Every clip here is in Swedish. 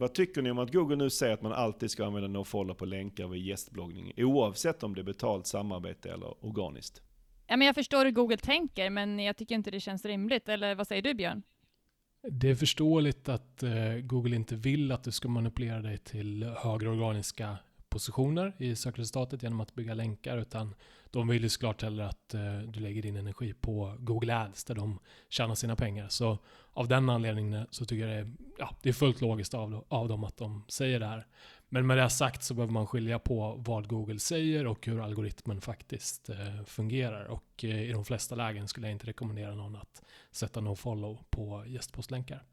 Vad tycker ni om att Google nu säger att man alltid ska använda nofollow på länkar vid gästbloggning, oavsett om det är betalt samarbete eller organiskt? Ja, men jag förstår hur Google tänker, men jag tycker inte det känns rimligt. Eller vad säger du Björn? Det är förståeligt att eh, Google inte vill att du ska manipulera dig till högre organiska positioner i sökresultatet genom att bygga länkar, utan de vill ju såklart hellre att eh, du lägger din energi på Google Ads där de tjänar sina pengar. Så av den anledningen eh, så tycker jag det är, ja, det är fullt logiskt av, av dem att de säger det här. Men med det sagt så behöver man skilja på vad Google säger och hur algoritmen faktiskt eh, fungerar. Och i de flesta lägen skulle jag inte rekommendera någon att sätta nofollow på gästpostlänkar.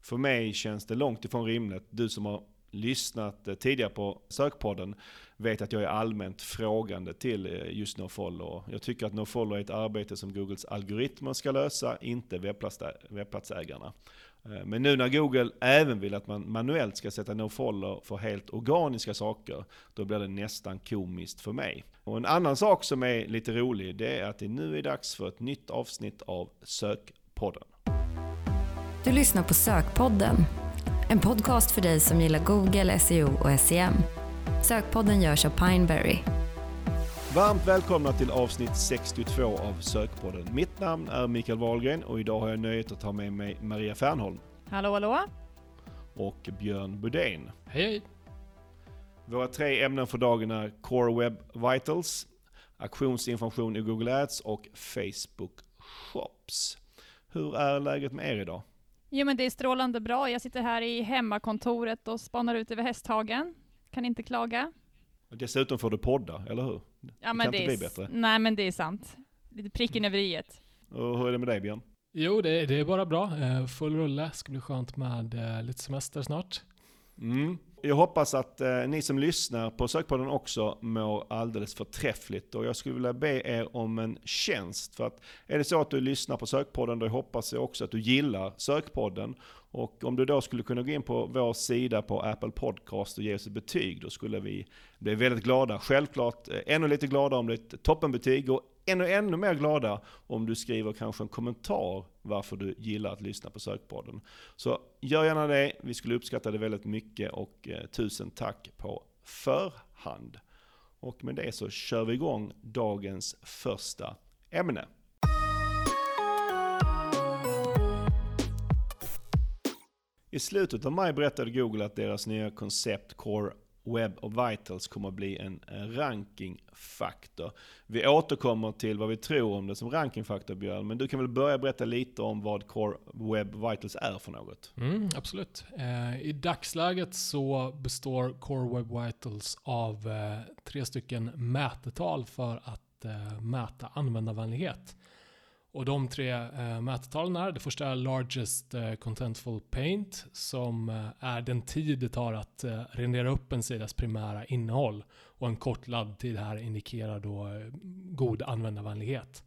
För mig känns det långt ifrån rimligt. Du som har lyssnat eh, tidigare på Sökpodden vet att jag är allmänt frågande till eh, just nofollow. Jag tycker att nofollow är ett arbete som Googles algoritmer ska lösa, inte webbplatsägarna. Eh, men nu när Google även vill att man manuellt ska sätta nofollow för helt organiska saker, då blir det nästan komiskt för mig. Och en annan sak som är lite rolig, det är att det nu är dags för ett nytt avsnitt av Sökpodden. Du lyssnar på Sökpodden, en podcast för dig som gillar Google, SEO och SEM. Sökpodden görs av Pineberry. Varmt välkomna till avsnitt 62 av Sökpodden. Mitt namn är Mikael Wahlgren och idag har jag nöjet att ha med mig Maria Fernholm. Hallå, hallå. Och Björn Budén. Hej, hej. Våra tre ämnen för dagen är Core Web Vitals, auktionsinformation i Google Ads och Facebook Shops. Hur är läget med er idag? Jo men det är strålande bra. Jag sitter här i hemmakontoret och spanar ut över Hästhagen. Kan inte klaga. Dessutom får du podda, eller hur? Ja, men kan det inte är, bli bättre. Nej men det är sant. Lite pricken över i Och hur är det med dig Björn? Jo, det, det är bara bra. Eh, Full rulle. Ska bli skönt med eh, lite semester snart. Mm. Jag hoppas att eh, ni som lyssnar på Sökpodden också mår alldeles förträffligt. Och jag skulle vilja be er om en tjänst. För att är det så att du lyssnar på Sökpodden, då hoppas jag också att du gillar Sökpodden. Och om du då skulle kunna gå in på vår sida på Apple Podcast och ge oss ett betyg, då skulle vi bli väldigt glada. Självklart eh, ännu lite glada om det är ett toppenbetyg och ännu, ännu mer glada om du skriver kanske en kommentar varför du gillar att lyssna på Sökpodden. Så gör gärna det, vi skulle uppskatta det väldigt mycket och eh, tusen tack på förhand. Och med det så kör vi igång dagens första ämne. I slutet av maj berättade Google att deras nya koncept Core Web of Vitals kommer att bli en rankingfaktor. Vi återkommer till vad vi tror om det som rankingfaktor Björn, men du kan väl börja berätta lite om vad Core Web Vitals är för något? Mm, absolut. Eh, I dagsläget så består Core Web Vitals av eh, tre stycken mätetal för att eh, mäta användarvänlighet. Och de tre eh, mätetalen är, det första är largest eh, contentful paint som eh, är den tid det tar att eh, rendera upp en sidas primära innehåll. Och en kort laddtid här indikerar då eh, god användarvänlighet.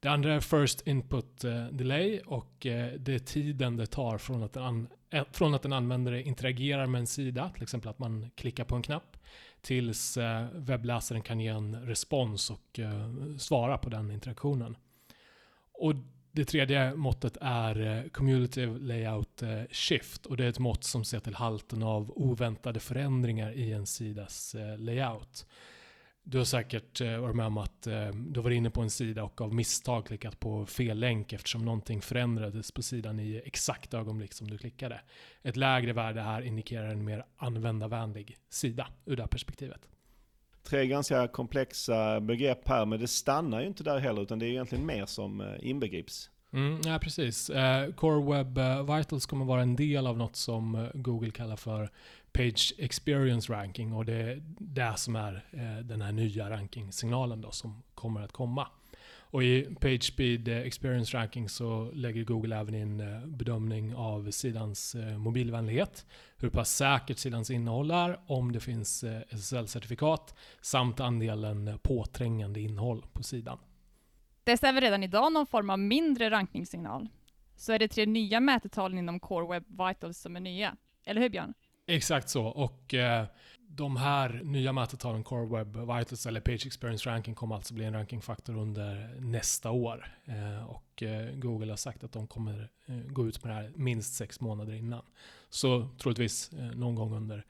Det andra är first input eh, delay och eh, det är tiden det tar från att, en eh, från att en användare interagerar med en sida, till exempel att man klickar på en knapp, tills eh, webbläsaren kan ge en respons och eh, svara på den interaktionen. Och det tredje måttet är eh, community Cumulative Layout eh, Shift och det är ett mått som ser till halten av oväntade förändringar i en sidas eh, layout. Du har säkert varit med om att du var inne på en sida och av misstag klickat på fel länk eftersom någonting förändrades på sidan i exakt ögonblick som du klickade. Ett lägre värde här indikerar en mer användarvänlig sida ur det här perspektivet tre ganska komplexa begrepp här, men det stannar ju inte där heller, utan det är egentligen mer som eh, inbegrips. Mm, ja, precis. Eh, Core Web eh, Vitals kommer vara en del av något som Google kallar för Page Experience Ranking och det är det som är den här nya rankingsignalen då som kommer att komma. Och i PageSpeed Experience Ranking så lägger Google även in eh, bedömning av sidans eh, mobilvänlighet, hur pass säkert sidans innehåll är, om det finns eh, SSL-certifikat samt andelen påträngande innehåll på sidan. Testar vi redan idag någon form av mindre rankningssignal så är det tre nya mätetalen inom Core Web Vitals som är nya. Eller hur Björn? Exakt så. Och De här nya mätetalen, Core Web Vitals eller Page Experience Ranking, kommer alltså bli en rankingfaktor under nästa år. Eh, och eh, Google har sagt att de kommer eh, gå ut med det här minst sex månader innan. Så troligtvis någon gång under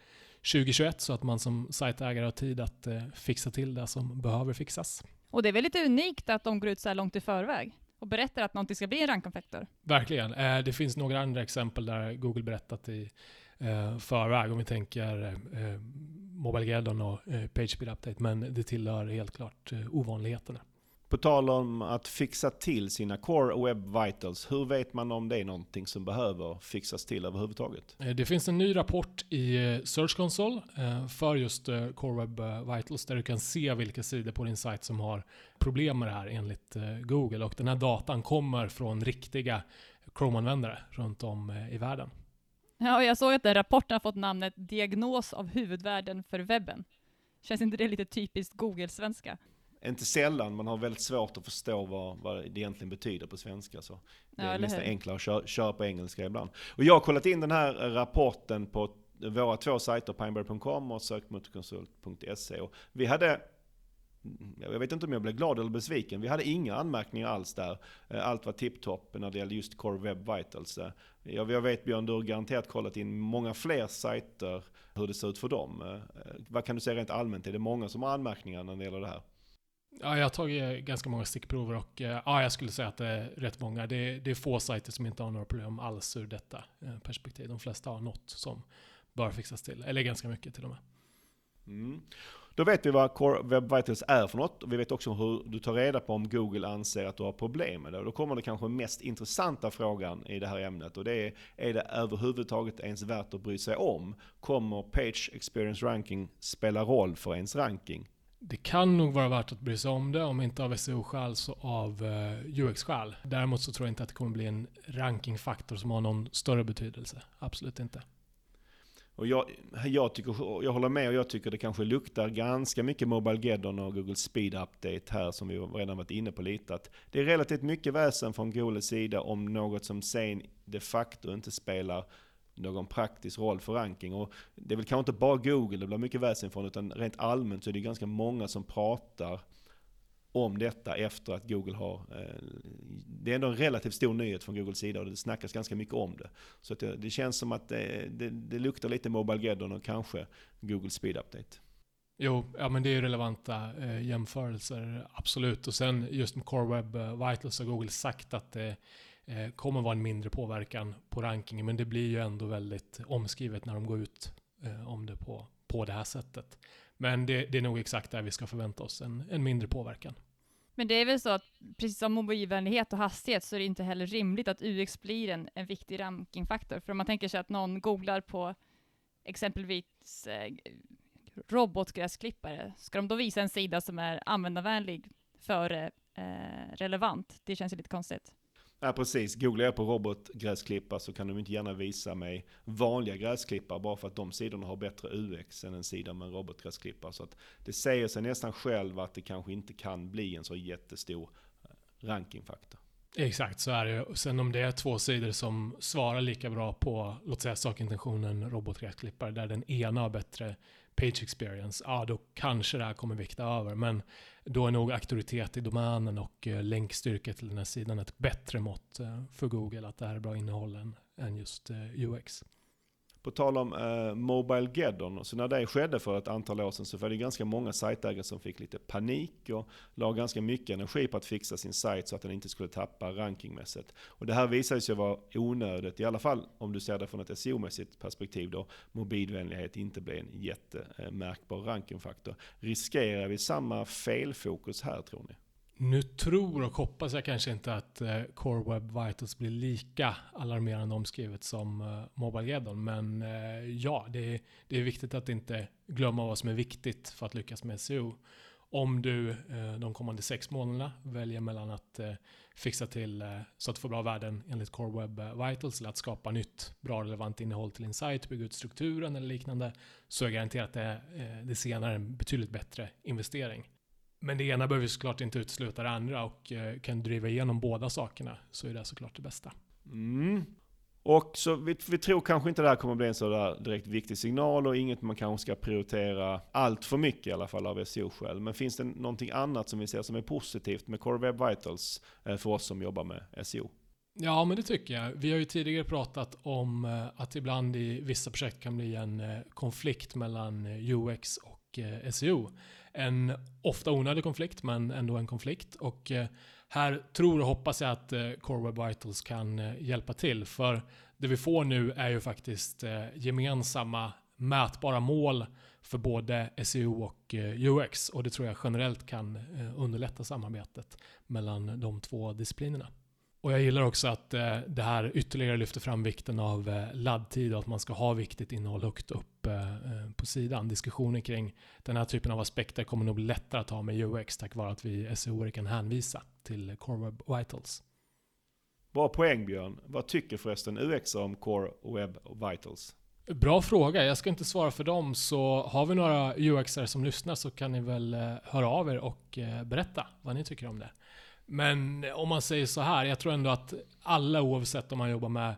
2021 så att man som sajtägare har tid att fixa till det som behöver fixas. Och det är väl lite unikt att de går ut så här långt i förväg och berättar att någonting ska bli en rankingfaktor. Verkligen. Det finns några andra exempel där Google berättat i eh, förväg, om vi tänker eh, Mobilegeddon och eh, PageSpeed Update, men det tillhör helt klart eh, ovanligheterna. På tal om att fixa till sina Core Web Vitals, hur vet man om det är någonting som behöver fixas till överhuvudtaget? Eh, det finns en ny rapport i eh, Search Console eh, för just Core Web Vitals där du kan se vilka sidor på din sajt som har problem med det här enligt Google. Och den här datan kommer från riktiga Chrome-användare runt om i världen. Ja, jag såg att den rapporten har fått namnet Diagnos av huvudvärden för webben. Känns inte det lite typiskt Google-svenska? Inte sällan, man har väldigt svårt att förstå vad, vad det egentligen betyder på svenska. Så det är nästan enklare att köra, köra, på engelska ibland. Och jag har kollat in den här rapporten på våra två sajter, pineberry.com och sökmotorkonsult.se. Vi hade jag vet inte om jag blev glad eller besviken. Vi hade inga anmärkningar alls där. Eh, allt var tipptopp när det gällde just Core Web Vitals. Eh, jag vet Björn, du har garanterat kollat in många fler sajter, hur det ser ut för dem. Eh, vad kan du säga rent allmänt? Är det många som har anmärkningar när det gäller det här? Ja, jag har tagit ganska många stickprover och ja, jag skulle säga att det är rätt många. Det är, det är få sajter som inte har några problem alls ur detta perspektiv. De flesta har något som bör fixas till, eller ganska mycket till och med. Mm. Då vet vi vad Core Web Vitals är för något och vi vet också hur du tar reda på om Google anser att du har problem med det. då kommer det kanske mest intressanta frågan i det här ämnet och det är, är det överhuvudtaget ens värt att bry sig om? Kommer Page Experience Ranking spela roll för ens ranking? Det kan nog vara värt att bry sig om det, om inte av SEO-skäl så av eh, UX-skäl. Däremot så tror jag inte att det kommer bli en rankingfaktor som har någon större betydelse. Absolut inte. Och jag, jag, tycker, jag håller med och jag tycker det kanske luktar ganska mycket Mobilegeddon och Google Speed Update här som vi redan varit inne på lite. Att det är relativt mycket väsen från Googles sida om något som sen de facto inte spelar någon praktisk roll för ranking. Och det är väl kanske inte bara Google det blir mycket väsen från utan rent allmänt så är det ganska många som pratar om detta efter att Google har... Eh, det är ändå en relativt stor nyhet från Googles sida och det snackas ganska mycket om det. Så det, det, känns som att det, det, det luktar lite Mobilegeddon och kanske Google Speed Update. Jo, ja men det är relevanta eh, jämförelser, absolut. Och sen just med Core Web eh, Vitals har Google sagt att det eh, kommer vara en mindre påverkan på rankingen, men det blir ju ändå väldigt omskrivet när de går ut eh, om det på, på det här sättet. Men det, det, är nog exakt där vi ska förvänta oss en, en mindre påverkan. Men det är väl så att precis som mobilvänlighet och hastighet så är det inte heller rimligt att UX blir en, en viktig rankingfaktor. För om man tänker sig att någon googlar på exempelvis eh, robotgräsklippare, ska de då visa en sida som är användarvänlig före eh, relevant? Det känns ju lite konstigt. Ja precis, googlar jag på robotgräsklippar så kan de inte gärna visa mig vanliga gräsklippare bara för att de sidorna har bättre UX än en sida med en robotgräsklippare. Så att det säger sig nästan själv att det kanske inte kan bli en så jättestor eh, rankingfaktor. Exakt, så är det. Sen om det är två sidor som svarar lika bra på, låt säga sakintentionen robotgräsklippare, där den ena har bättre page experience, ja då kanske det här kommer vikta över. Men då är nog auktoritet i domänen och eh, länkstyrka till den här sidan ett bättre mått eh, för Google att det här är bra innehåll än just eh, UX. På tal om eh, Mobile Geddon, så när det skedde för ett antal år sedan så var det ganska många sajtägare som fick lite panik och la ganska mycket energi på att fixa sin sajt så att den inte skulle tappa rankingmässigt. Och det här visade sig vara onödigt, i alla fall om du ser det från ett SEO-mässigt perspektiv då mobilvänlighet inte blev en jättemärkbar rankingfaktor. Riskerar vi samma felfokus här tror ni? Nu tror och hoppas jag kanske inte att eh, Core Web Vitals blir lika alarmerande omskrivet som eh, Mobilegeddon. Men eh, ja, det är, det är viktigt att inte glömma vad som är viktigt för att lyckas med SEO. Om du eh, de kommande sex månaderna väljer mellan att eh, fixa till eh, så att du får bra värden enligt Core Web eh, Vitals eller att skapa nytt bra relevant innehåll till din sajt, bygga ut strukturen eller liknande så är garanterat det, det senare en betydligt bättre investering. Men det ena behöver såklart inte utesluta det andra och eh, kan driva igenom båda sakerna så är det såklart det bästa. Mm. Och så vi, vi tror kanske inte det här kommer bli en så där direkt viktig signal och inget man kanske ska prioritera allt för mycket i alla fall av SEO-skäl. Men finns det någonting annat som vi ser som är positivt med Core Web Vitals eh, för oss som jobbar med SEO? Ja, men det tycker jag. Vi har ju tidigare pratat om eh, att ibland i vissa projekt kan bli en konflikt mellan UX och SEO. En ofta onödig konflikt, men ändå en konflikt. Och eh, här tror och hoppas jag att eh, Core Web Vitals kan eh, hjälpa till. För det vi får nu är ju faktiskt gemensamma mätbara mål för både SEO och UX. Och det tror jag generellt kan underlätta samarbetet mellan de två disciplinerna. Och jag gillar också att det här ytterligare lyfter fram vikten av laddtid och att man ska ha viktigt innehåll högt upp på sidan. Diskussioner kring den här typen av aspekter kommer nog lättare att ha med UX tack vare att vi SEO kan hänvisa till Core Web Vitals. Bra poäng Björn. Vad tycker förresten UX om Core Web Vitals? Bra fråga. Jag ska inte svara för dem, så har vi några UXare som lyssnar så kan ni väl eh, höra av er och eh, berätta vad ni tycker om det. Men om man säger så här, jag tror ändå att alla oavsett om man jobbar med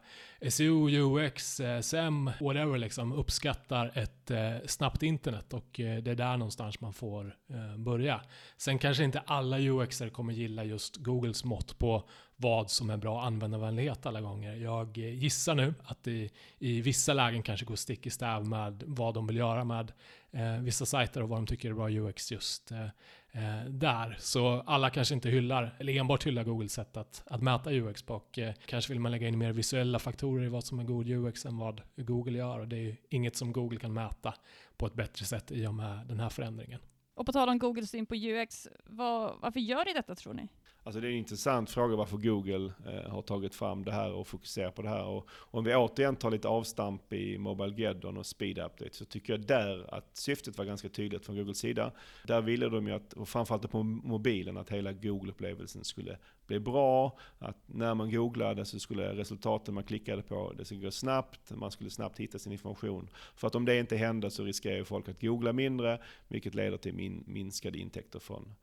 SEO, UX, eh, SM, whatever liksom, uppskattar ett eh, snabbt internet och eh, det är där någonstans man får eh, börja. Sen kanske inte alla UXer kommer gilla just Googles mått på vad som är bra användarvänlighet alla gånger. Jag eh, gissar nu att det i vissa lägen kanske går stick i stäv med vad de vill göra med eh, vissa sajter och vad de tycker är bra UX just eh, eh, där. Så alla kanske inte hyllar, eller enbart hyllar Googles sätt att, att mäta UX på. Och, eh, kanske vill man lägga in mer visuella faktorer i vad som är god UX än vad Google gör. Och det är inget som Google kan mäta på ett bättre sätt i och med den här förändringen. Och på tal om Googles syn på UX, vad, varför gör de detta tror ni? Alltså det är en intressant fråga varför Google eh, har tagit fram det här och fokuserar på det här. Och om vi återigen tar lite avstamp i Mobile Geddon och Speed Update så tycker jag där att syftet var ganska tydligt från Googles sida. Där ville de ju att, och framförallt på mobilen, att hela Google-upplevelsen skulle bli bra. Att när man googlade så skulle resultaten man klickade på, det skulle gå snabbt, man skulle snabbt hitta sin information. För att om det inte hände så riskerar ju folk att googla mindre, vilket leder till min, minskade intäkter från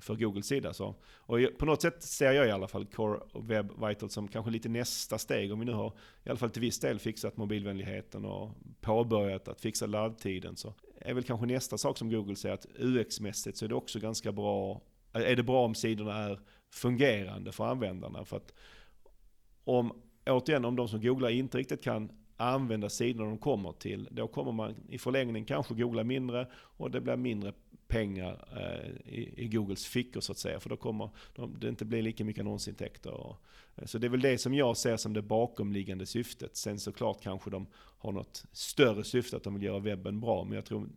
för Googles sida. Så. Och på något sätt ser jag i alla fall Core Web Vital som kanske lite nästa steg. Om vi nu har i alla fall till viss del fixat mobilvänligheten och påbörjat att fixa laddtiden så är väl kanske nästa sak som Google säger att UX-mässigt så är det också ganska bra. Är det bra om sidorna är fungerande för användarna? För att om, återigen, om de som googlar inte riktigt kan använda sidorna de kommer till, då kommer man i förlängningen kanske googla mindre och det blir mindre pengar eh, i, i, Googles fickor så att säga. För då kommer de, det inte bli lika mycket annonsintäkter. Och, eh, så det är väl det som jag ser som det bakomliggande syftet. Sen såklart kanske de har något större syfte att de vill göra webben bra. Men jag tror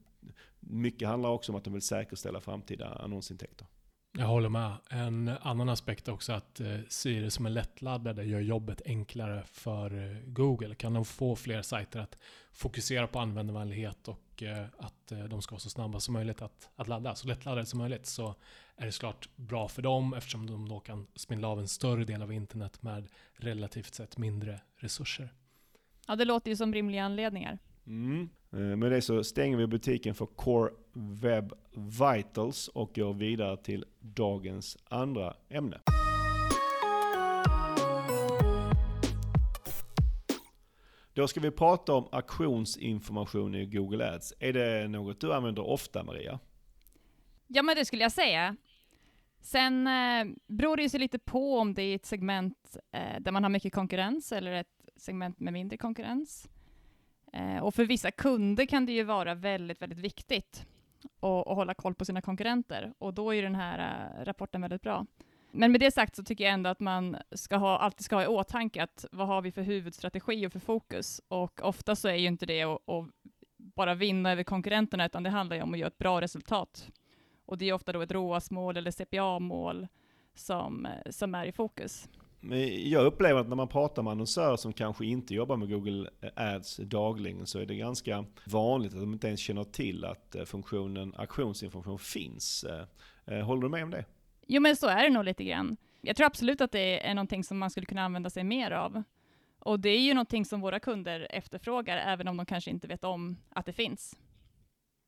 mycket handlar också om att de vill säkerställa framtida annonsintäkter. Jag håller med. En annan aspekt är också att eh, Siri som är lättladdade gör jobbet enklare för eh, Google. Kan de få fler sajter att fokusera på användarvänlighet och eh, att eh, de ska vara så snabba som möjligt att, att ladda, så lättladdade som möjligt, så är det såklart bra för dem eftersom de då kan spindla av en större del av internet med relativt sett mindre resurser. Ja, det låter ju som rimliga anledningar. Mm. Med det så stänger vi butiken för Core Web Vitals och går vidare till dagens andra ämne. Då ska vi prata om auktionsinformation i Google Ads. Är det något du använder ofta Maria? Ja men det skulle jag säga. Sen eh, beror det ju sig lite på om det är ett segment eh, där man har mycket konkurrens eller ett segment med mindre konkurrens. Eh, och för vissa kunder kan det ju vara väldigt, väldigt viktigt att, att hålla koll på sina konkurrenter och då är den här äh, rapporten väldigt bra. Men med det sagt så tycker jag ändå att man ska ha, alltid ska ha i åtanke att vad har vi för huvudstrategi och för fokus? Och ofta så är ju inte det att, att bara vinna över konkurrenterna, utan det handlar ju om att göra ett bra resultat. Och det är ofta då ett ROAS-mål eller CPA-mål som, eh, som är i fokus. Men jag upplever att när man pratar med annonsörer som kanske inte jobbar med Google Ads dagligen så är det ganska vanligt att de inte ens känner till att eh, funktionen auktionsinformation finns. Eh, eh, håller du med om det? Jo men så är det nog lite grann. Jag tror absolut att det är någonting som man skulle kunna använda sig mer av. Och det är ju någonting som våra kunder efterfrågar, även om de kanske inte vet om att det finns.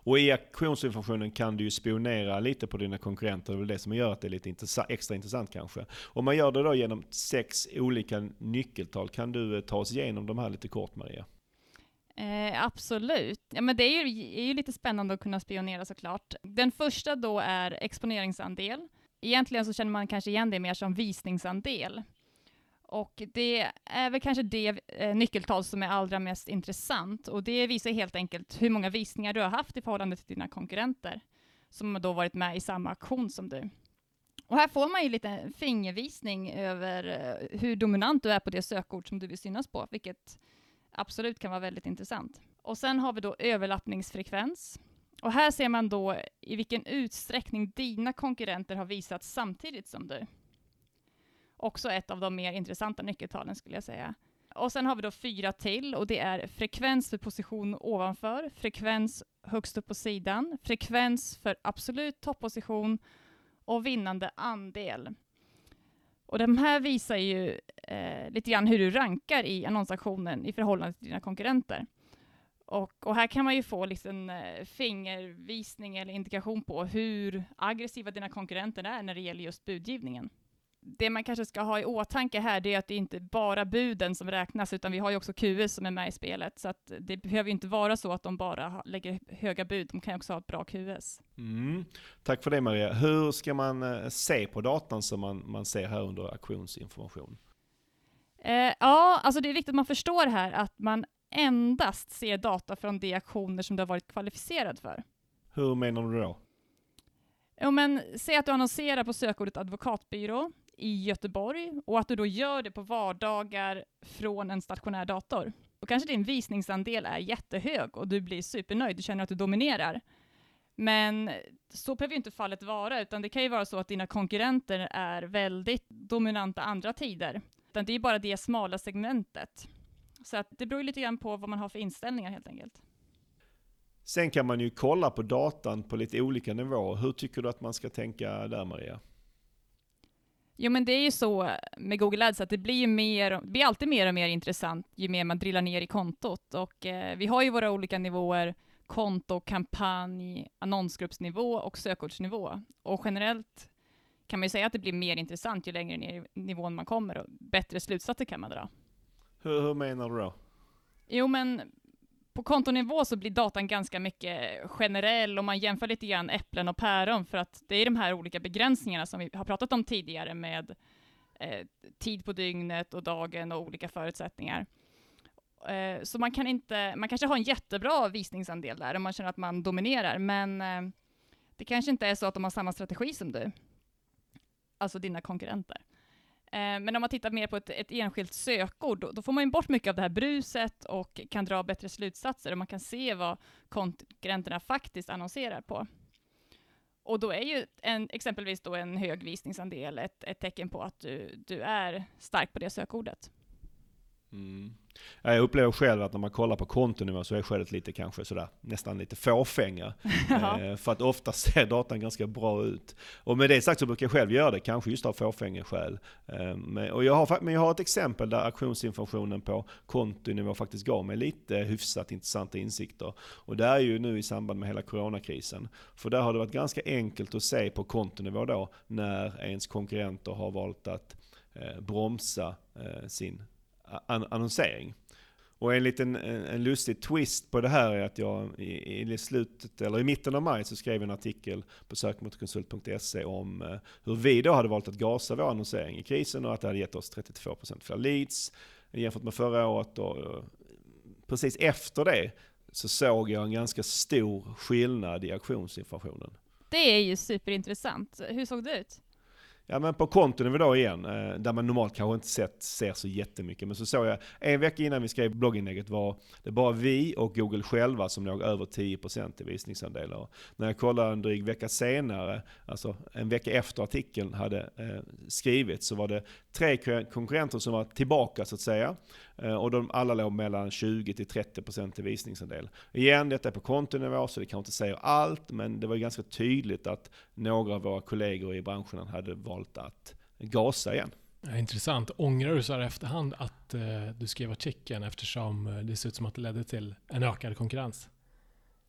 Och i auktionsinformationen kan du ju spionera lite på dina konkurrenter, det är väl det som gör att det är lite intressa extra intressant kanske. Om man gör det då genom sex olika nyckeltal, kan du eh, ta oss igenom de här lite kort Maria? Eh, absolut. Ja, men det är ju, är ju lite spännande att kunna spionera såklart. Den första då är exponeringsandel. Egentligen så känner man kanske igen det mer som visningsandel. Och det är väl kanske det eh, nyckeltal som är allra mest intressant. Och det visar helt enkelt hur många visningar du har haft i förhållande till dina konkurrenter, som har då varit med i samma aktion som du. Och här får man ju lite fingervisning över eh, hur dominant du är på det sökord som du vill synas på, vilket absolut kan vara väldigt intressant. Och sen har vi då överlappningsfrekvens. Och här ser man då i vilken utsträckning dina konkurrenter har visat samtidigt som du. Också ett av de mer intressanta nyckeltalen skulle jag säga. Och sen har vi då fyra till och det är frekvens för position ovanför, frekvens högst upp på sidan, frekvens för absolut topposition och vinnande andel. Och de här visar ju eh, lite grann hur du rankar i annonsaktionen i förhållande till dina konkurrenter. Och, och här kan man ju få liksom, eh, fingervisning eller indikation på hur aggressiva dina konkurrenter är när det gäller just budgivningen det man kanske ska ha i åtanke här, det är att det inte bara buden som räknas, utan vi har ju också QS som är med i spelet, så att det behöver inte vara så att de bara lägger höga bud, de kan också ha ett bra QS. Mm. Tack för det Maria. Hur ska man eh, se på datan som man, man ser här under auktionsinformation? Eh, ja, alltså det är viktigt att man förstår här att man endast ser data från de aktioner som du har varit kvalificerad för. Hur menar du då? Jo men, säg att du annonserar på sökordet advokatbyrå, i Göteborg och att du då gör det på vardagar från en stationär dator. Då kanske din visningsandel är jättehög och du blir supernöjd, du känner att du dominerar. Men så behöver ju inte fallet vara, utan det kan ju vara så att dina konkurrenter är väldigt dominanta andra tider. Utan det är bara det smala segmentet. Så att det beror lite grann på vad man har för inställningar helt enkelt. Sen kan man ju kolla på datan på lite olika nivåer. Hur tycker du att man ska tänka där Maria? Jo men det är ju så med Google Ads att det blir ju mer, det blir alltid mer och mer intressant ju mer man drillar ner i kontot. Och eh, vi har ju våra olika nivåer, konto, kampanj, annonsgruppsnivå och sökordsnivå. Och generellt kan man ju säga att det blir mer intressant ju längre ner i nivån man kommer och bättre slutsatser kan man dra. Hur, hur menar du då? Jo men på kontonivå så blir datan ganska mycket generell och man jämför lite grann äpplen och päron för att det är de här olika begränsningarna som vi har pratat om tidigare med eh, tid på dygnet och dagen och olika förutsättningar. Eh, så man kan inte, man kanske har en jättebra visningsandel där om man känner att man dominerar, men eh, det kanske inte är så att de har samma strategi som du. Alltså dina konkurrenter. Eh, men om man tittar mer på ett, ett enskilt sökord, då, då, får man ju bort mycket av det här bruset och kan dra bättre slutsatser och man kan se vad konkurrenterna faktiskt annonserar på. Och då är ju en, exempelvis då en hög visningsandel ett, ett tecken på att du, du är stark på det sökordet. Mm. Jag upplever själv att när man kollar på kontonivå så är skälet lite kanske sådär nästan lite fåfänga. eh, för att ofta ser datan ganska bra ut. Och med det sagt så brukar jag själv göra det, kanske just av fåfängeskäl. Eh, men, och jag har, men jag har ett exempel där auktionsinformationen på kontonivå faktiskt gav mig lite hyfsat intressanta insikter. Och det är ju nu i samband med hela coronakrisen. För där har det varit ganska enkelt att se på kontonivå då när ens konkurrenter har valt att eh, bromsa sin annonsering. Och en liten en lustig twist på det här är att jag i, i slutet, eller i mitten av maj så skrev en artikel på sökmotorkonsult.se om eh, hur vi då hade valt att gasa vår annonsering i krisen och att det hade gett oss 32% fler leads jämfört med förra året. Och eh, precis efter det så såg jag en ganska stor skillnad i auktionsinformationen. Det är ju superintressant. Hur såg det ut? Ja men på konton då igen, eh, där man normalt kanske inte sett, ser så jättemycket. Men så såg jag, en vecka innan vi skrev blogginlägget var det bara vi och Google själva som låg över 10% i visningsandelar. När jag kollade en dryg vecka senare, alltså en vecka efter artikeln hade eh, skrivits, så var det tre konkurrenter som var tillbaka så att säga. Eh, och de alla låg mellan 20-30% i visningsandel. Igen, detta är på kontonivå så det kanske inte säger allt, men det var ganska tydligt att några av våra kollegor i branschen hade valt att gasa igen. Ja, intressant. Ångrar du så här efterhand att eh, du skrev artikeln eftersom eh, det ser ut som att det ledde till en ökad konkurrens?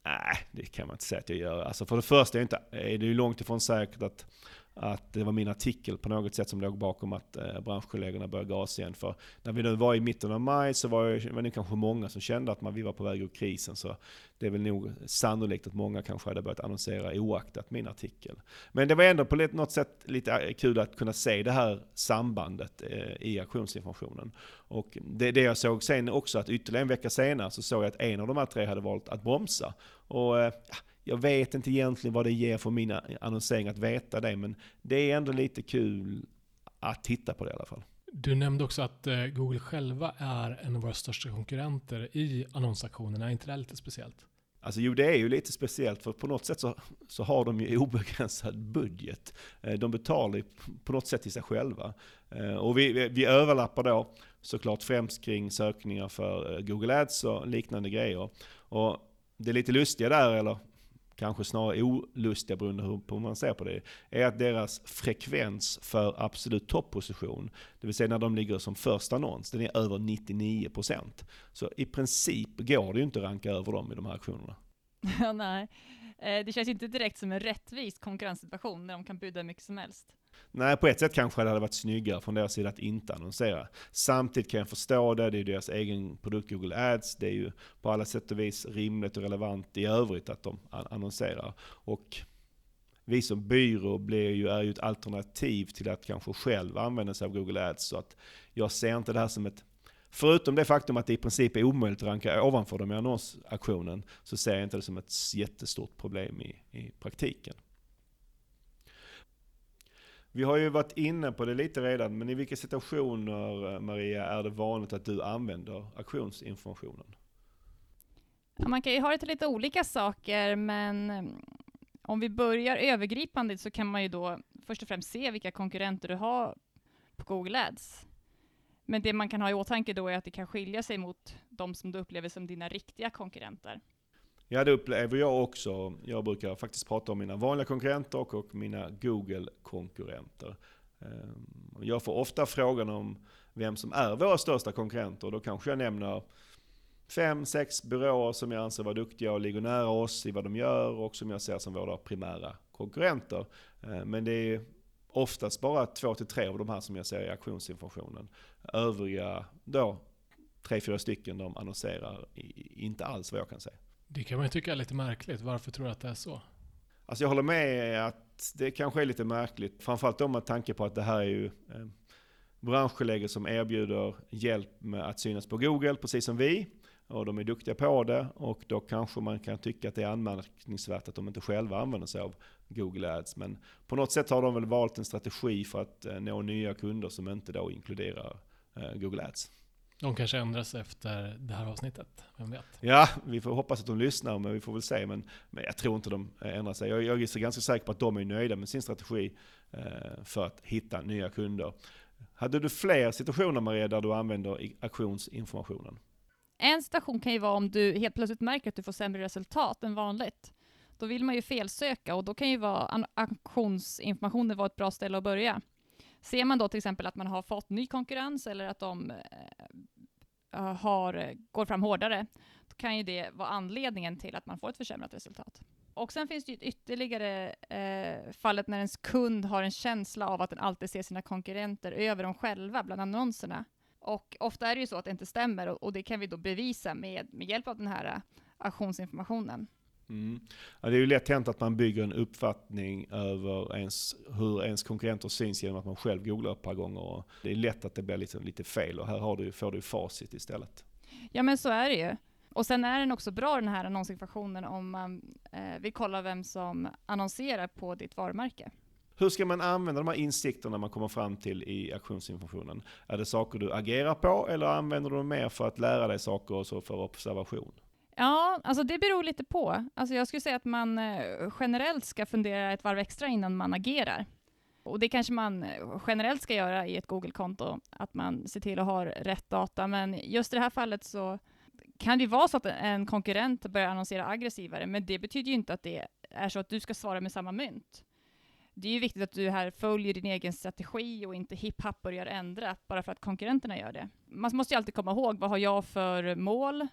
Nej, det kan man inte säga att jag gör. Alltså för det första är, inte, är det ju långt ifrån säkert att att det var min artikel på något sätt som låg bakom att eh, branschkollegorna började gasa igen. För när vi nu var i mitten av maj så var det, var det kanske många som kände att man, vi var på väg ur krisen. Så det är väl nog sannolikt att många kanske hade börjat annonsera oaktat min artikel. Men det var ändå på något sätt lite eh, kul att kunna se det här sambandet eh, i auktionsinformationen. Och det, det jag såg sen också att ytterligare en vecka senare så såg jag att en av de här tre hade valt att bromsa. Och eh, jag vet inte egentligen vad det ger för min annonsering att veta det, men det är ändå lite kul att titta på det i alla fall. Du nämnde också att eh, Google själva är en av våra största konkurrenter i annonsaktionerna. Är inte det lite speciellt? Alltså jo, det är ju lite speciellt för på något sätt så, så har de ju obegränsad budget. Eh, de betalar ju på något sätt till sig själva. Eh, och vi, vi överlappar då såklart främst kring sökningar för Google Ads och liknande grejer. Och det lite lustiga där, eller kanske snarare olustiga beroende på hur man ser på det, är att deras frekvens för absolut topposition, det vill säga när de ligger som första annons, den är över 99%. Så i princip går det ju inte att ranka över dem i de här aktionerna. Ja, nej. Eh, det känns inte direkt som en rättvis konkurrenssituation när de kan buda hur mycket som helst. Nej, på ett sätt kanske det hade varit snyggare från deras sida att inte annonsera. Samtidigt kan jag förstå det, det är deras egen produkt Google Ads, det är ju på alla sätt och vis rimligt och relevant i övrigt att de annonserar. Och vi som byrå blir ju, är ju ett alternativ till att kanske själv använda sig av Google Ads. Så att jag ser inte det här som ett Förutom det faktum att det i princip är omöjligt att ranka ovanför dem i annonsaktionen, så ser jag inte det som ett jättestort problem i, i praktiken. Vi har ju varit inne på det lite redan, men i vilka situationer, eh, Maria, är det vanligt att du använder auktionsinformationen? Ja, man kan ju ha det till lite olika saker, men eh, om vi börjar övergripande så kan man ju då först och främst se vilka konkurrenter du har på Google Ads. Men det man kan ha i åtanke då är att det kan skilja sig mot de som du upplever som dina riktiga konkurrenter. Ja, det upplever jag också. Jag brukar faktiskt prata om mina vanliga konkurrenter och mina Google-konkurrenter. Ehm, jag får ofta frågan om vem som är våra största konkurrenter. Då kanske jag nämner fem, sex byråer som jag anser vara duktiga och ligger nära oss i vad de gör och som jag ser som våra primära konkurrenter. Ehm, men det är oftast bara två till tre av de här som jag ser i auktionsinformationen. Övriga då, tre, fyra stycken, de annonserar inte alls vad jag kan säga. Det kan man ju tycka är lite märkligt. Varför tror du att det är så? Alltså jag håller med att det kanske är lite märkligt. Framförallt om med tanke på att det här är ju eh, branschkollegor som erbjuder hjälp med att synas på Google, precis som vi. Och de är duktiga på det och då kanske man kan tycka att det är anmärkningsvärt att de inte själva använder sig av Google Ads. Men på något sätt har de väl valt en strategi för att eh, nå nya kunder som inte då inkluderar eh, Google Ads. De kanske ändras efter det här avsnittet, vem vet? Ja, vi får hoppas att de lyssnar, men vi får väl se. Men, men jag tror inte de ändrar sig. Jag, jag är ganska säker på att de är nöjda med sin strategi eh, för att hitta nya kunder. Hade du fler situationer Maria, där du använder auktionsinformationen? En situation kan ju vara om du helt plötsligt märker att du får sämre resultat än vanligt. Då vill man ju felsöka och då kan ju vara auktionsinformationen vara ett bra ställe att börja. Ser man då till exempel att man har fått ny konkurrens eller att de eh, Eh, har, eh, går fram hårdare, då kan ju det vara anledningen till att man får ett försämrat resultat. Och sen finns det ju ytterligare eh, fallet när ens kund har en känsla av att den alltid ser sina konkurrenter över dem själva bland annonserna. Och ofta är det ju så att det inte stämmer och, och det kan vi då bevisa med, med hjälp av den här uh, auktionsinformationen. Mm. Ja, det är ju lätt hänt att man bygger en uppfattning över ens, hur ens konkurrenter syns genom att man själv googlar ett par gånger. Det är lätt att det blir liksom lite fel och här har du, får du facit istället. Ja men så är det ju. Och sen är den också bra den här annonsinformationen om man eh, vill kolla vem som annonserar på ditt varumärke. Hur ska man använda de här insikterna man kommer fram till i auktionsinformationen? Är det saker du agerar på eller använder du dem mer för att lära dig saker och så för observation? Ja, alltså det beror lite på. Alltså jag skulle säga att man eh, generellt ska fundera ett varv extra innan man agerar. Och det kanske man eh, generellt ska göra i ett Google-konto, att man ser till att ha rätt data. Men just i det här fallet så kan det vara så att en konkurrent börjar annonsera aggressivare, men det betyder ju inte att det är så att du ska svara med samma mynt. Det är ju viktigt att du här följer din egen strategi och inte hipp-happ börjar ändra bara för att konkurrenterna gör det. Man måste ju alltid komma ihåg, vad har jag för mål?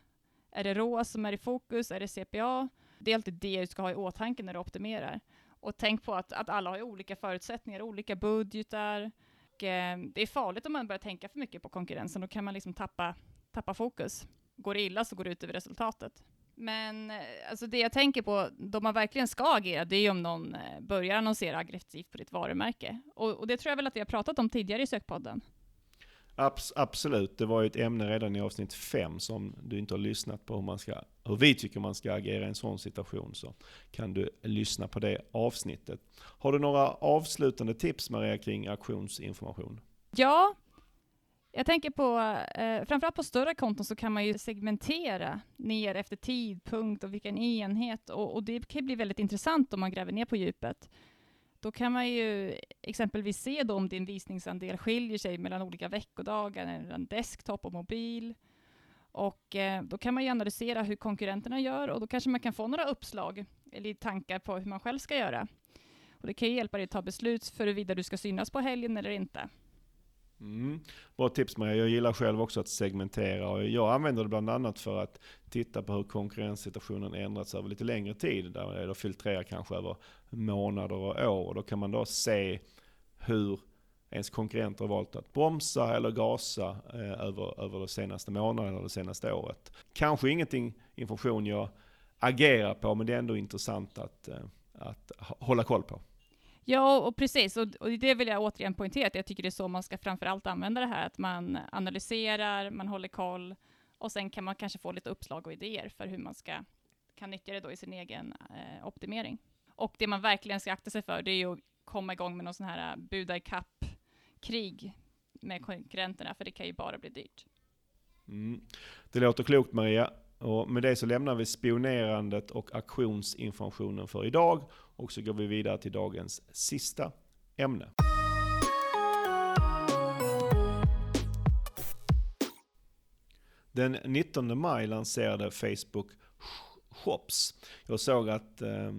Är det ROAS som är i fokus? Är det CPA? Det är alltid det du ska ha i åtanke när du optimerar. Och tänk på att, att alla har olika förutsättningar, olika budgetar. Och, eh, det är farligt om man börjar tänka för mycket på konkurrensen, då kan man liksom tappa, tappa fokus. Går det illa så går det ut över resultatet. Men eh, alltså det jag tänker på, då man verkligen ska agera, det är ju om någon eh, börjar annonsera aggressivt på ditt varumärke. Och, och det tror jag väl att vi har pratat om tidigare i Sökpodden. Abs absolut, det var ju ett ämne redan i avsnitt 5 som du inte har lyssnat på hur, man ska, hur vi tycker man ska agera i en sån situation. Så kan du lyssna på det avsnittet. Har du några avslutande tips Maria kring auktionsinformation? Ja, jag tänker på, eh, framförallt på större konton så kan man ju segmentera ner efter tidpunkt och vilken enhet och, och det kan bli väldigt intressant om man gräver ner på djupet. Då kan man ju exempelvis se då om din visningsandel skiljer sig mellan olika veckodagar, mellan desktop och mobil. Och eh, då kan man ju analysera hur konkurrenterna gör och då kanske man kan få några uppslag eller tankar på hur man själv ska göra. Och det kan ju hjälpa dig att ta beslut för huruvida du ska synas på helgen eller inte. Mm. Bra tips Maria. Jag gillar själv också att segmentera och jag använder det bland annat för att titta på hur konkurrenssituationen ändrats över lite längre tid. Där jag filtrerar kanske över månader och år och då kan man då se hur ens konkurrenter har valt att bromsa eller gasa eh, över, över de senaste månaderna eller det senaste året. Kanske ingenting information jag agerar på men det är ändå intressant att, eh, att hålla koll på. Ja, och precis. Och, och det vill jag återigen poängtera, att jag tycker det är så man ska framförallt använda det här, att man analyserar, man håller koll, och sen kan man kanske få lite uppslag och idéer för hur man ska, kan nyttja det då i sin egen eh, optimering. Och det man verkligen ska akta sig för, det är ju att komma igång med någon sån här äh, buda ikapp krig med konkurrenterna, för det kan ju bara bli dyrt. Mm. Det låter klokt Maria. Och med det så lämnar vi spionerandet och auktionsinformationen för idag och så går vi vidare till dagens sista ämne. Den 19 maj lanserade Facebook Shops. Jag såg att eh,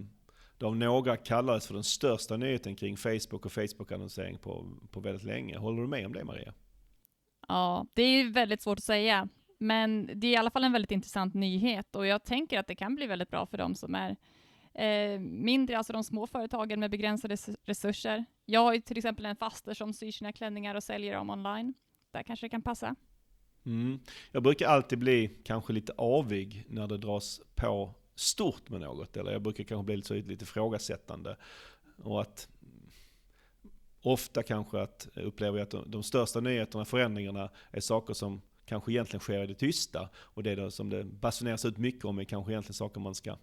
det av några kallades för den största nyheten kring Facebook och Facebook-annonsering på, på väldigt länge. Håller du med om det Maria? Ja, det är väldigt svårt att säga. Men det är i alla fall en väldigt intressant nyhet och jag tänker att det kan bli väldigt bra för de som är eh, mindre, alltså de små företagen med begränsade resurser. Jag har ju till exempel en faster som syr sina klänningar och säljer dem online. Där kanske det kan passa. Mm. Jag brukar alltid bli kanske lite avig när det dras på stort med något, eller jag brukar kanske bli lite, lite ifrågasättande. Och att ofta kanske att upplever jag att de, de största nyheterna, förändringarna, är saker som kanske egentligen sker i det tysta. Och det då som det basuneras ut mycket om är kanske egentligen saker man ska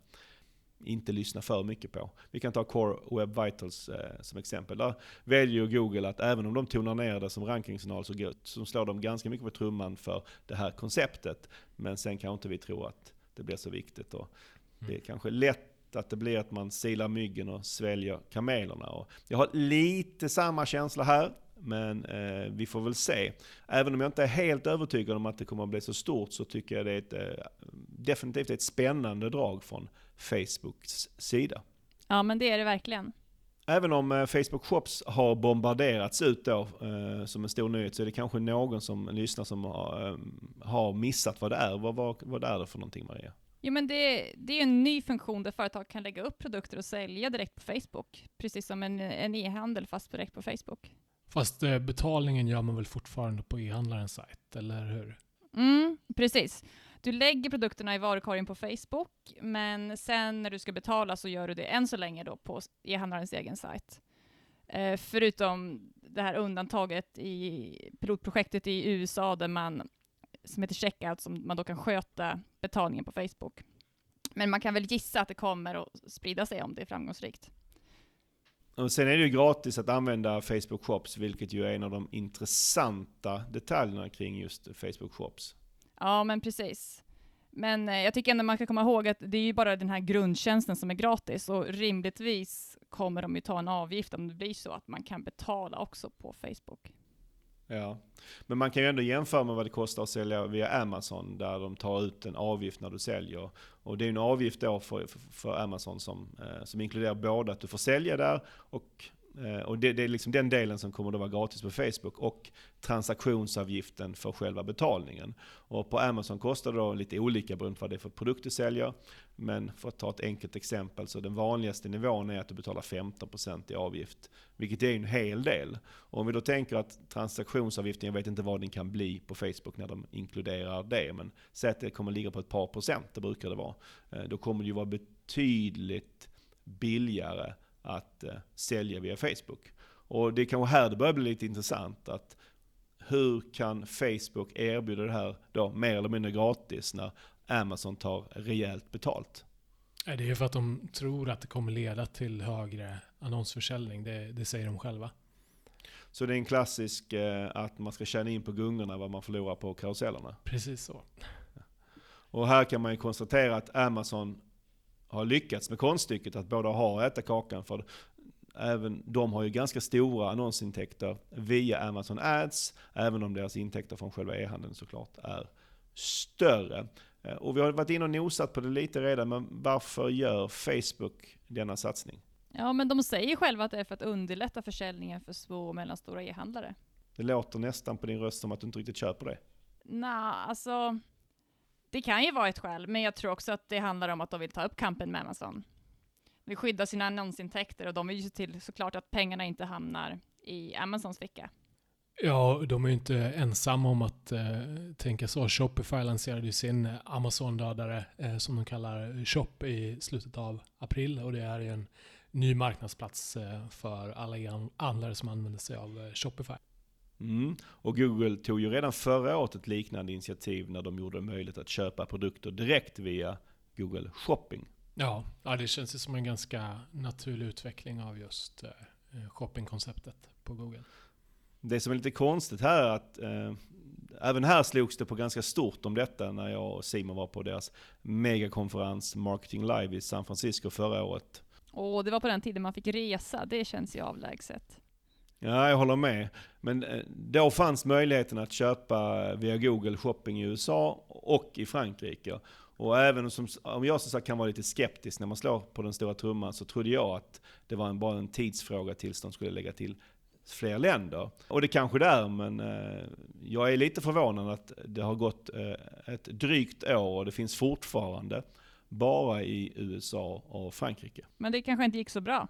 inte lyssna för mycket på. Vi kan ta Core Web Vitals eh, som exempel. Där väljer Google att även om de tonar ner det som rankingsignal så, gott, så slår de ganska mycket på trumman för det här konceptet. Men sen kan inte vi tro att det blir så viktigt. Och det är kanske lätt att det blir att man silar myggen och sväljer kamelerna. Och jag har lite samma känsla här. Men eh, vi får väl se. Även om jag inte är helt övertygad om att det kommer att bli så stort så tycker jag det är ett, eh, definitivt ett spännande drag från Facebooks sida. Ja men det är det verkligen. Även om eh, Facebook Shops har bombarderats ut då eh, som en stor nyhet så är det kanske någon som lyssnar som har, eh, har missat vad det är. Vad, vad, vad är det för någonting Maria? Jo men det, det är en ny funktion där företag kan lägga upp produkter och sälja direkt på Facebook. Precis som en, en e-handel fast direkt på Facebook. Fast eh, betalningen gör man väl fortfarande på e-handlarens sajt, eller hur? Mm, precis. Du lägger produkterna i varukorgen på Facebook, men sen när du ska betala så gör du det än så länge då på e-handlarens egen sajt. Eh, förutom det här undantaget i pilotprojektet i USA där man, som heter Checkout, som man då kan sköta betalningen på Facebook. Men man kan väl gissa att det kommer att sprida sig om det är framgångsrikt. Och sen är det ju gratis att använda Facebook Shops, vilket ju är en av de intressanta detaljerna kring just Facebook Shops. Ja, men precis. Men eh, jag tycker ändå man ska komma ihåg att det är ju bara den här grundtjänsten som är gratis och rimligtvis kommer de ju ta en avgift om det blir så att man kan betala också på Facebook. Ja, men man kan ju ändå jämföra med vad det kostar att sälja via Amazon där de tar ut en avgift när du säljer. Och det är en avgift då för, för, Amazon som, eh, som inkluderar både att du får sälja där och Eh, och det, det, är liksom den delen som kommer att vara gratis på Facebook och transaktionsavgiften för själva betalningen. Och på Amazon kostar det då lite olika beroende på vad det är för produkt du säljer. Men för att ta ett enkelt exempel så den vanligaste nivån är att du betalar 15% i avgift. Vilket är en hel del. Och om vi då tänker att transaktionsavgiften, jag vet inte vad den kan bli på Facebook när de inkluderar det. Men säg att det kommer ligga på ett par procent, det brukar det vara. Eh, då kommer det ju vara betydligt billigare att eh, sälja via Facebook. Och det är kanske här det börjar bli lite intressant. att Hur kan Facebook erbjuda det här då mer eller mindre gratis när Amazon tar rejält betalt? Det är för att de tror att det kommer leda till högre annonsförsäljning. Det, det säger de själva. Så det är en klassisk eh, att man ska tjäna in på gungorna vad man förlorar på karusellerna? Precis så. Och här kan man ju konstatera att Amazon har lyckats med konststycket att både ha och äta kakan. För även de har ju ganska stora annonsintäkter via Amazon Ads, även om deras intäkter från själva e-handeln såklart är större. Eh, och vi har varit inne och nosat på det lite redan, men varför gör Facebook denna satsning? Ja, men de säger själva att det är för att underlätta försäljningen för små och mellanstora e-handlare. Det låter nästan på din röst som att du inte riktigt köper det. Nej, alltså det kan ju vara ett skäl, men jag tror också att det handlar om att de vill ta upp kampen med Amazon. De vill skydda sina annonsintäkter och de vill ju se till såklart att pengarna inte hamnar i Amazons ficka. Ja, de är ju inte ensamma om att eh, tänka så. Shopify lanserade ju sin Amazon-dödare eh, som de kallar Shop i slutet av april och det är ju en ny marknadsplats eh, för alla e-handlare som använder sig av eh, Shopify. Mm. Och Google tog ju redan förra året ett liknande initiativ när de gjorde det möjligt att köpa produkter direkt via Google Shopping. Ja, ja det känns ju som en ganska naturlig utveckling av just eh, shoppingkonceptet på Google. Det som är lite konstigt här är att eh, även här slogs det på ganska stort om detta när jag och Simon var på deras megakonferens Marketing Live i San Francisco förra året. Och det var på den tiden man fick resa, det känns ju avlägset. Ja, jag håller med. Men eh, då fanns möjligheten att köpa eh, via Google Shopping i USA och i Frankrike. Och även som, om jag som sagt kan vara lite skeptisk när man slår på den stora trumman så trodde jag att det var en, bara en tidsfråga tills de skulle lägga till fler länder. Och det kanske det är, men eh, jag är lite förvånad att det har gått ett drygt år och det finns fortfarande bara i USA och Frankrike. Men det kanske inte gick så bra?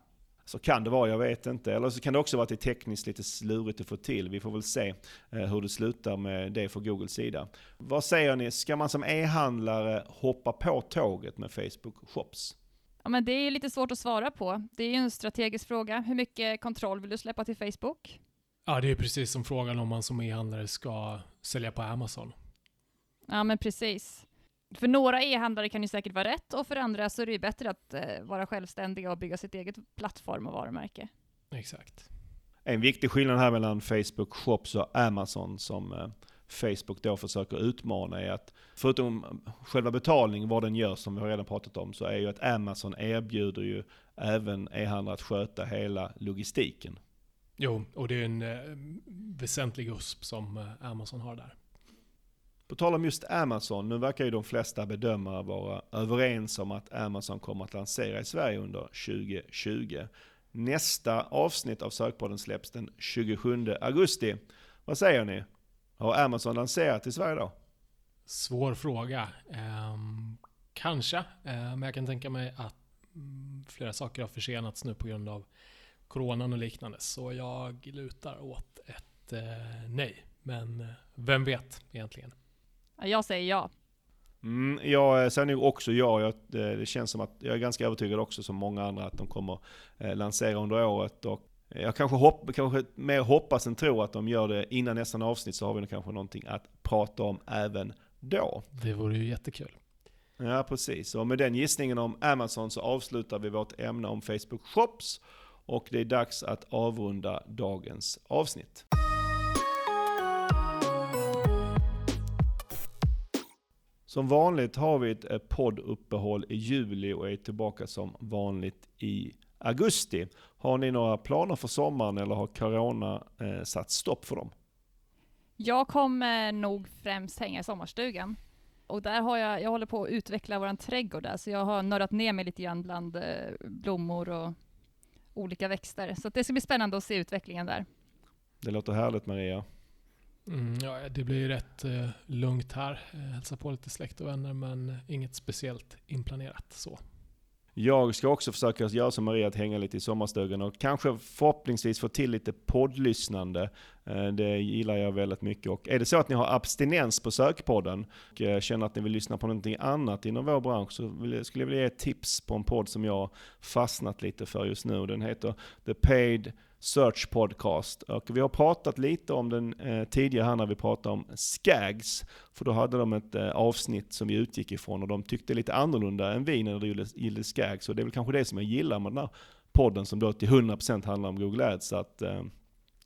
Så kan det vara, jag vet inte. Eller så kan det också vara att det är tekniskt lite slurigt att få till. Vi får väl se eh, hur det slutar med det från Googles sida. Vad säger ni, ska man som e-handlare hoppa på tåget med Facebook Shops? Ja, men det är lite svårt att svara på. Det är ju en strategisk fråga. Hur mycket kontroll vill du släppa till Facebook? Ja, det är precis som frågan om man som e-handlare ska sälja på Amazon. Ja, men precis. För några e-handlare kan ju säkert vara rätt och för andra så är det ju bättre att eh, vara självständiga och bygga sitt eget plattform och varumärke. Exakt. En viktig skillnad här mellan Facebook Shops och Amazon som eh, Facebook då försöker utmana är att förutom själva betalning, vad den gör som vi har redan pratat om, så är ju att Amazon erbjuder ju även e-handlare att sköta hela logistiken. Jo, och det är en eh, väsentlig USP som eh, Amazon har där. På tal om just Amazon, nu verkar ju de flesta bedömare vara överens om att Amazon kommer att lansera i Sverige under 2020. Nästa avsnitt av Sökpodden släpps den 27 augusti. Vad säger ni? Har Amazon lanserat i Sverige då? Svår fråga. Um, kanske, uh, men jag kan tänka mig att um, flera saker har försenats nu på grund av coronan och liknande. Så jag lutar åt ett uh, nej. Men eh, vem vet egentligen? Jag säger ja. Mm, jag säger nog också ja. Jag, det känns som att jag är ganska övertygad också som många andra att de kommer eh, lansera under året. Och jag kanske, hopp, kanske mer hoppas än tror att de gör det innan nästa avsnitt så har vi kanske någonting att prata om även då. Det vore ju jättekul. Ja, precis. Och med den gissningen om Amazon så avslutar vi vårt ämne om Facebook Shops. Och det är dags att avrunda dagens avsnitt. Som vanligt har vi ett podduppehåll i juli och är tillbaka som vanligt i augusti. Har ni några planer för sommaren eller har corona eh, satt stopp för dem? Jag kommer nog främst hänga i sommarstugan. Och där har jag, jag håller på att utveckla våran trädgård där, så jag har nördat ner mig lite grann bland eh, blommor och olika växter. Så det ska bli spännande att se utvecklingen där. Det låter härligt Maria. Mm, ja, det blir rätt eh, lugnt här. Eh, hälsa på lite släkt och vänner men inget speciellt inplanerat så. Jag ska också försöka göra som Maria, att hänga lite i sommarstugan och kanske förhoppningsvis få till lite poddlyssnande. Eh, det gillar jag väldigt mycket. Och är det så att ni har abstinens på sökpodden och eh, känner att ni vill lyssna på någonting annat inom vår bransch så skulle jag vilja ge ett tips på en podd som jag fastnat lite för just nu. Den heter The Paid Search Podcast. Och vi har pratat lite om den eh, tidigare här när vi pratade om Skags. För då hade de ett eh, avsnitt som vi utgick ifrån och de tyckte lite annorlunda än vi när det gällde Skags. Och det är väl kanske det som jag gillar med den här podden som då till 100% handlar om Google Ads. Att, eh,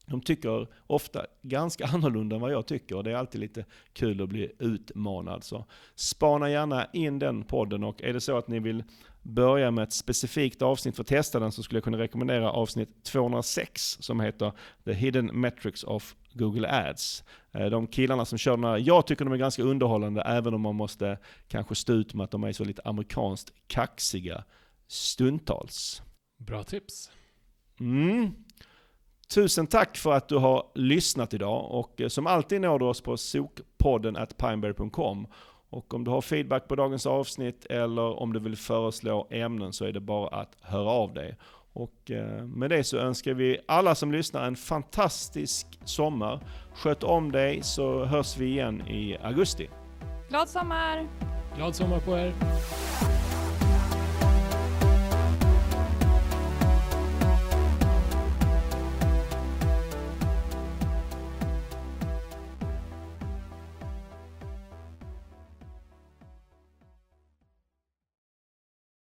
de tycker ofta ganska annorlunda än vad jag tycker och det är alltid lite kul att bli utmanad. Så spana gärna in den podden och är det så att ni vill börja med ett specifikt avsnitt för att testa den så skulle jag kunna rekommendera avsnitt 206 som heter The Hidden Metrics of Google Ads. Eh, de killarna som kör den här, jag tycker de är ganska underhållande även om man måste kanske stå ut med att de är så lite amerikanskt kaxiga stundtals. Bra tips. Mm. Tusen tack för att du har lyssnat idag och eh, som alltid når du oss på sokpodden at pineberry.com. Och om du har feedback på dagens avsnitt eller om du vill föreslå ämnen så är det bara att höra av dig. Och eh, med det så önskar vi alla som lyssnar en fantastisk sommar. Sköt om dig så hörs vi igen i augusti. Glad sommar! Glad sommar på er!